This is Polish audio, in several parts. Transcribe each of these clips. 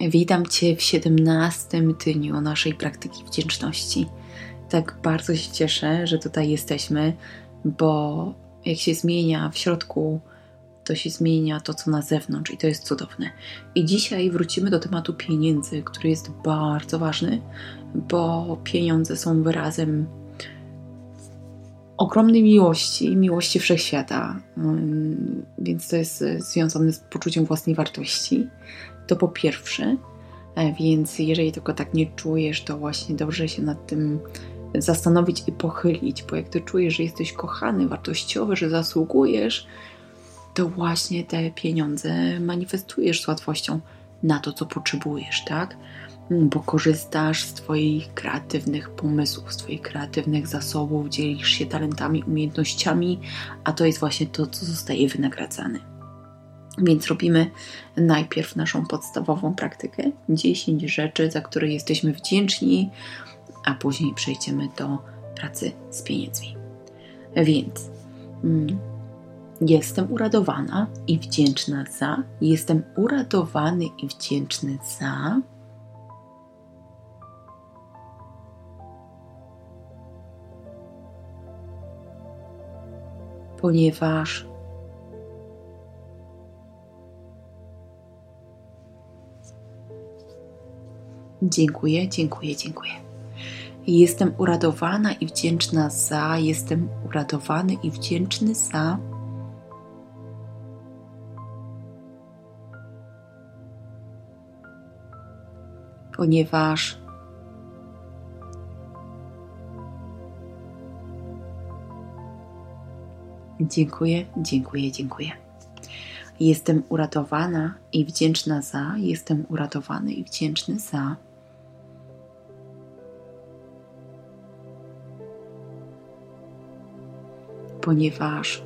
Witam Cię w 17 dniu naszej praktyki wdzięczności. Tak bardzo się cieszę, że tutaj jesteśmy, bo jak się zmienia w środku, to się zmienia to, co na zewnątrz, i to jest cudowne. I dzisiaj wrócimy do tematu pieniędzy, który jest bardzo ważny, bo pieniądze są wyrazem ogromnej miłości, miłości wszechświata, mm, więc to jest związane z poczuciem własnej wartości. To po pierwsze, e, więc jeżeli tylko tak nie czujesz, to właśnie dobrze się nad tym zastanowić i pochylić, bo jak ty czujesz, że jesteś kochany, wartościowy, że zasługujesz, to właśnie te pieniądze manifestujesz z łatwością na to, co potrzebujesz, tak? Bo korzystasz z Twoich kreatywnych pomysłów, z Twoich kreatywnych zasobów, dzielisz się talentami, umiejętnościami, a to jest właśnie to, co zostaje wynagradzane. Więc robimy najpierw naszą podstawową praktykę 10 rzeczy, za które jesteśmy wdzięczni, a później przejdziemy do pracy z pieniędzmi. Więc mm, jestem uradowana i wdzięczna za, jestem uradowany i wdzięczny za. Ponieważ Dziękuję, dziękuję, dziękuję. Jestem uradowana i wdzięczna za, jestem uradowany i wdzięczny za. Ponieważ Dziękuję, dziękuję, dziękuję. Jestem uratowana i wdzięczna za, jestem uratowany i wdzięczny za. Ponieważ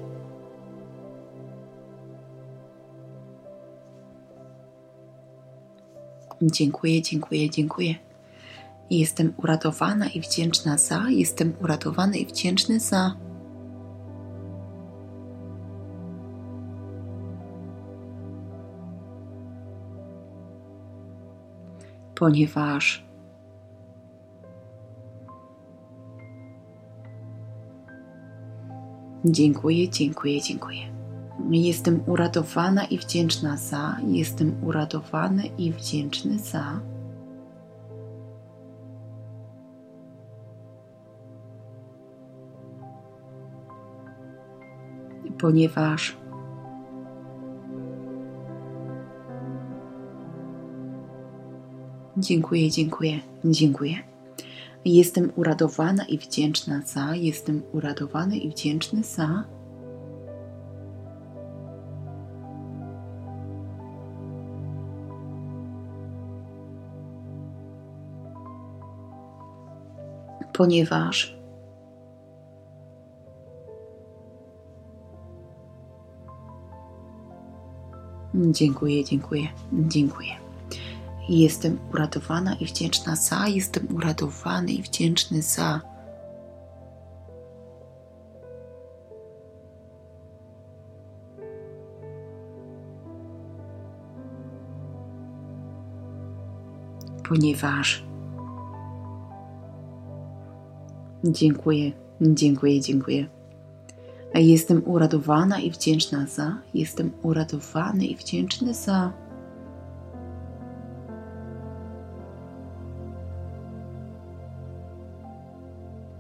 Dziękuję, dziękuję, dziękuję. Jestem uratowana i wdzięczna za, jestem uratowany i wdzięczny za. ponieważ Dziękuję, dziękuję, dziękuję. Jestem uradowana i wdzięczna za, jestem uradowany i wdzięczny za. Ponieważ Dziękuję, dziękuję, dziękuję. Jestem uradowana i wdzięczna za, jestem uradowany i wdzięczny za. Ponieważ Dziękuję, dziękuję, dziękuję. Jestem uradowana i wdzięczna za, jestem uradowany i wdzięczny za. Ponieważ dziękuję, dziękuję, dziękuję. Jestem uradowana i wdzięczna za, jestem uradowany i wdzięczny za.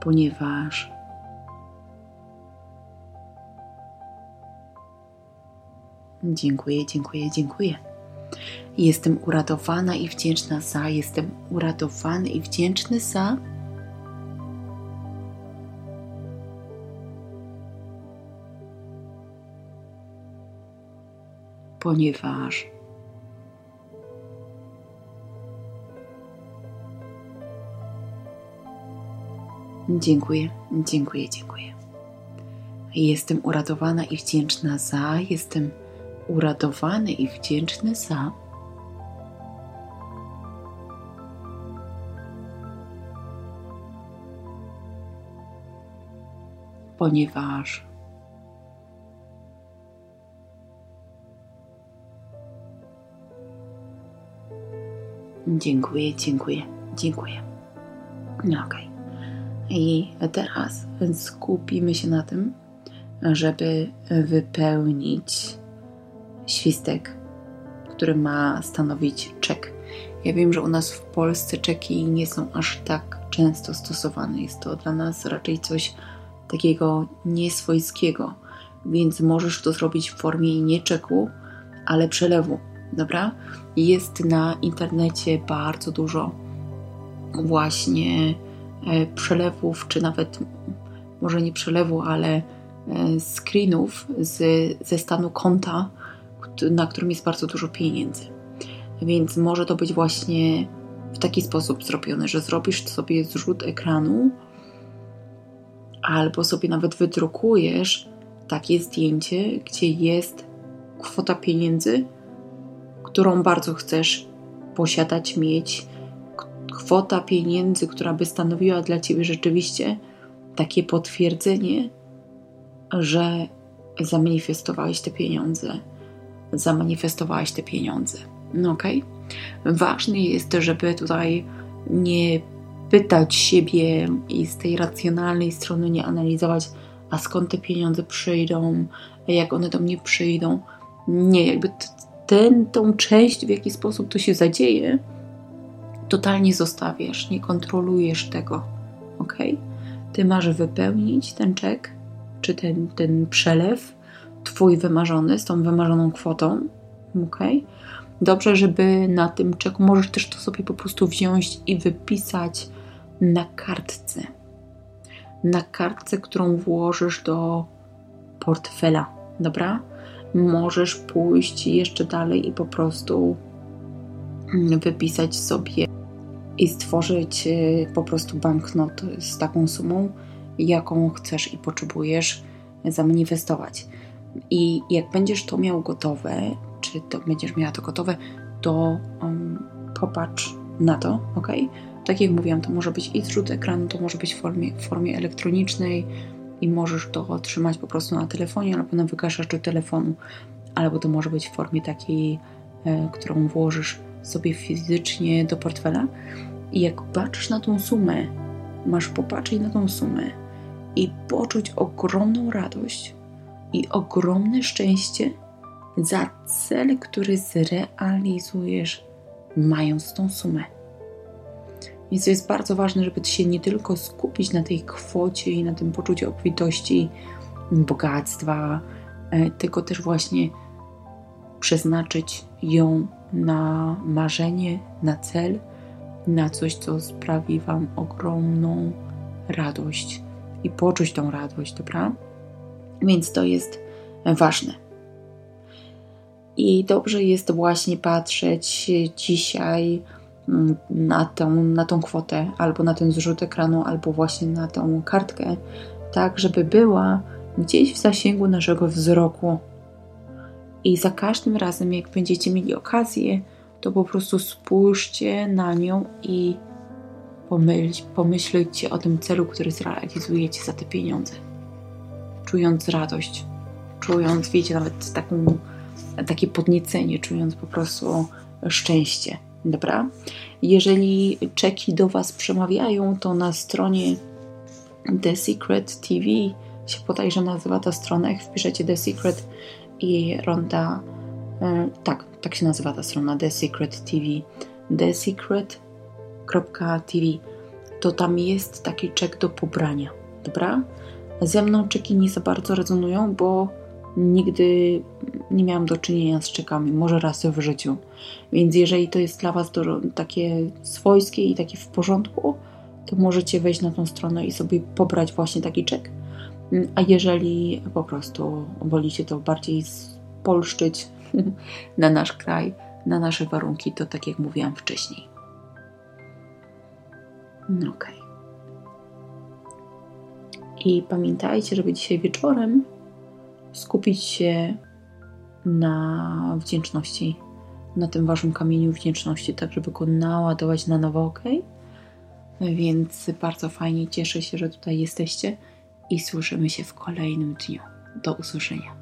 Ponieważ Dziękuję, dziękuję, dziękuję. Jestem uradowana i wdzięczna za, jestem uradowany i wdzięczny za. Ponieważ Dziękuję, dziękuję, dziękuję. Jestem uradowana i wdzięczna za, jestem uradowany i wdzięczny za. Ponieważ Dziękuję, dziękuję, dziękuję. No okej. Okay. I teraz skupimy się na tym, żeby wypełnić świstek, który ma stanowić czek. Ja wiem, że u nas w Polsce czeki nie są aż tak często stosowane. Jest to dla nas raczej coś takiego nieswojskiego, więc możesz to zrobić w formie nie czeku, ale przelewu. Dobra? Jest na internecie bardzo dużo właśnie przelewów, czy nawet może nie przelewu, ale e, screenów z, ze stanu konta, na którym jest bardzo dużo pieniędzy. Więc może to być właśnie w taki sposób zrobione, że zrobisz sobie zrzut ekranu albo sobie nawet wydrukujesz takie zdjęcie, gdzie jest kwota pieniędzy, którą bardzo chcesz posiadać, mieć, kwota pieniędzy, która by stanowiła dla ciebie rzeczywiście takie potwierdzenie, że zamanifestowałeś te pieniądze, zamanifestowałeś te pieniądze. No? Okay? Ważne jest, żeby tutaj nie pytać siebie i z tej racjonalnej strony nie analizować, a skąd te pieniądze przyjdą, jak one do mnie przyjdą. Nie, jakby ten, tą część, w jaki sposób to się zadzieje, totalnie zostawiasz, nie kontrolujesz tego, ok? Ty masz wypełnić ten czek, czy ten, ten przelew, twój wymarzony, z tą wymarzoną kwotą, ok? Dobrze, żeby na tym czeku możesz też to sobie po prostu wziąć i wypisać na kartce. Na kartce, którą włożysz do portfela, dobra? Możesz pójść jeszcze dalej i po prostu wypisać sobie i stworzyć e, po prostu banknot z taką sumą, jaką chcesz i potrzebujesz zamanifestować. I jak będziesz to miał gotowe, czy to będziesz miała to gotowe, to um, popatrz na to, ok? Tak jak mówiłam, to może być i zrzut ekranu, to może być w formie, w formie elektronicznej i możesz to otrzymać po prostu na telefonie albo na wygaszaczu telefonu, albo to może być w formie takiej, e, którą włożysz sobie fizycznie do portfela. I jak patrzysz na tą sumę, masz popatrzeć na tą sumę i poczuć ogromną radość i ogromne szczęście za cel, który zrealizujesz, mając tą sumę. Więc to jest bardzo ważne, żeby się nie tylko skupić na tej kwocie i na tym poczuciu obfitości, bogactwa, e, tylko też właśnie przeznaczyć ją na marzenie, na cel, na coś, co sprawi Wam ogromną radość i poczuć tą radość, dobra? Więc to jest ważne. I dobrze jest właśnie patrzeć dzisiaj mm, na tą, na tą kwotę, albo na ten zrzut ekranu, albo właśnie na tą kartkę, tak, żeby była gdzieś w zasięgu naszego wzroku. I za każdym razem, jak będziecie mieli okazję, to po prostu spójrzcie na nią i pomyśl, pomyślcie o tym celu, który zrealizujecie za te pieniądze. Czując radość, czując, wiecie, nawet taką takie podniecenie, czując po prostu szczęście. Dobra? Jeżeli czeki do Was przemawiają, to na stronie The Secret TV się podajże nazywa ta strona. Jak wpiszecie The Secret i Ronda, e, tak, tak się nazywa ta strona The Secret TV. The Secret.tv to tam jest taki czek do pobrania. Dobra? Ze mną czeki nie za bardzo rezonują, bo nigdy nie miałam do czynienia z czekami, może raz w życiu. Więc jeżeli to jest dla Was do, takie swojskie i takie w porządku, to możecie wejść na tą stronę i sobie pobrać właśnie taki czek. A jeżeli po prostu wolicie to bardziej spolszczyć na nasz kraj, na nasze warunki, to tak jak mówiłam wcześniej. No. Okay. I pamiętajcie, żeby dzisiaj wieczorem skupić się na wdzięczności, na tym waszym kamieniu wdzięczności, tak żeby go naładować na nowo, ok? Więc bardzo fajnie, cieszę się, że tutaj jesteście i słyszymy się w kolejnym dniu. Do usłyszenia.